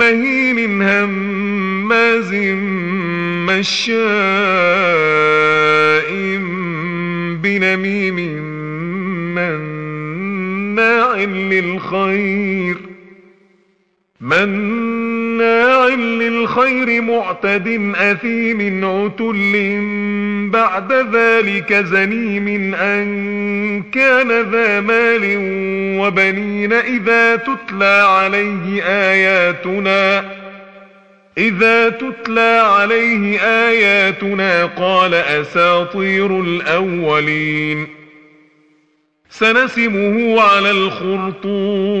مهين هماز مشاء بنميم مناع للخير. مناع للخير معتد أثيم عتل بعد ذلك زنيم أن كان ذا مال وبنين إذا تتلى عليه آياتنا إذا تتلى عليه آياتنا قال أساطير الأولين سنسمه على الخرطوم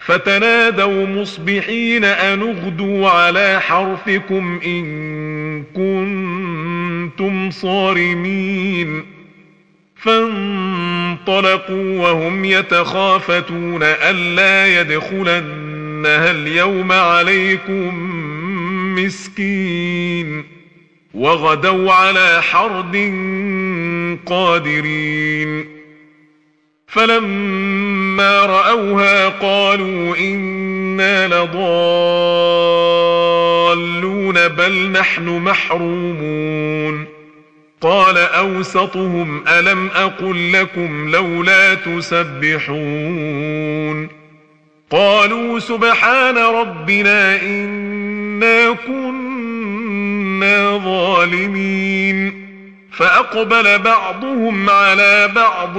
فتنادوا مصبحين أن اغدوا على حرفكم إن كنتم صارمين. فانطلقوا وهم يتخافتون ألا يدخلنها اليوم عليكم مسكين. وغدوا على حرد قادرين. فلما رأوها قالوا إنا لضالون بل نحن محرومون. قال أوسطهم ألم أقل لكم لولا تسبحون. قالوا سبحان ربنا إنا كنا ظالمين. فأقبل بعضهم على بعض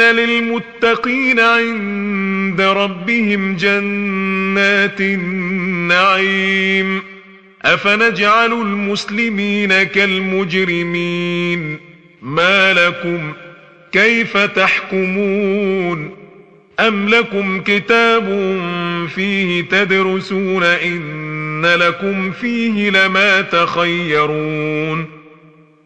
للمتقين عند ربهم جنات النعيم أفنجعل المسلمين كالمجرمين ما لكم كيف تحكمون أم لكم كتاب فيه تدرسون إن لكم فيه لما تخيرون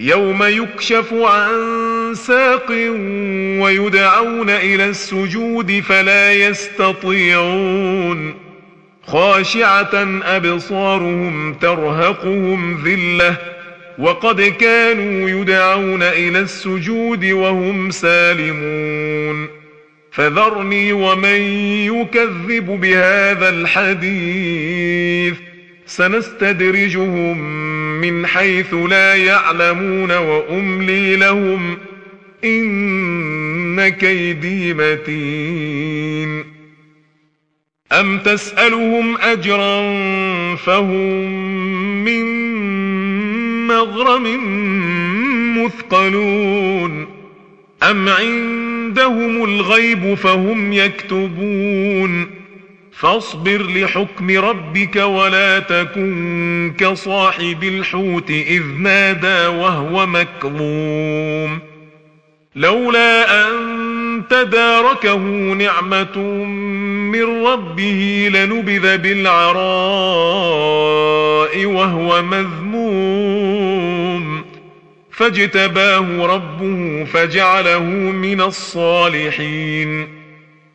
يوم يكشف عن ساق ويدعون إلى السجود فلا يستطيعون. خاشعة أبصارهم ترهقهم ذِلَّةٌ وقد كانوا يدعون إلى السجود وهم سالمون. فذرني ومن يكذب بهذا الحديث. سنستدرجهم من حيث لا يعلمون وأملي لهم إن كيدي متين. أم تسألهم أجرا فهم من مغرم مثقلون. أم عندهم الغيب فهم يكتبون. فاصبر لحكم ربك ولا تكن كصاحب الحوت إذ نادى وهو مكظوم. لولا أن تداركه نعمة من ربه لنبذ بالعراء وهو مذموم. فاجتباه ربه فجعله من الصالحين.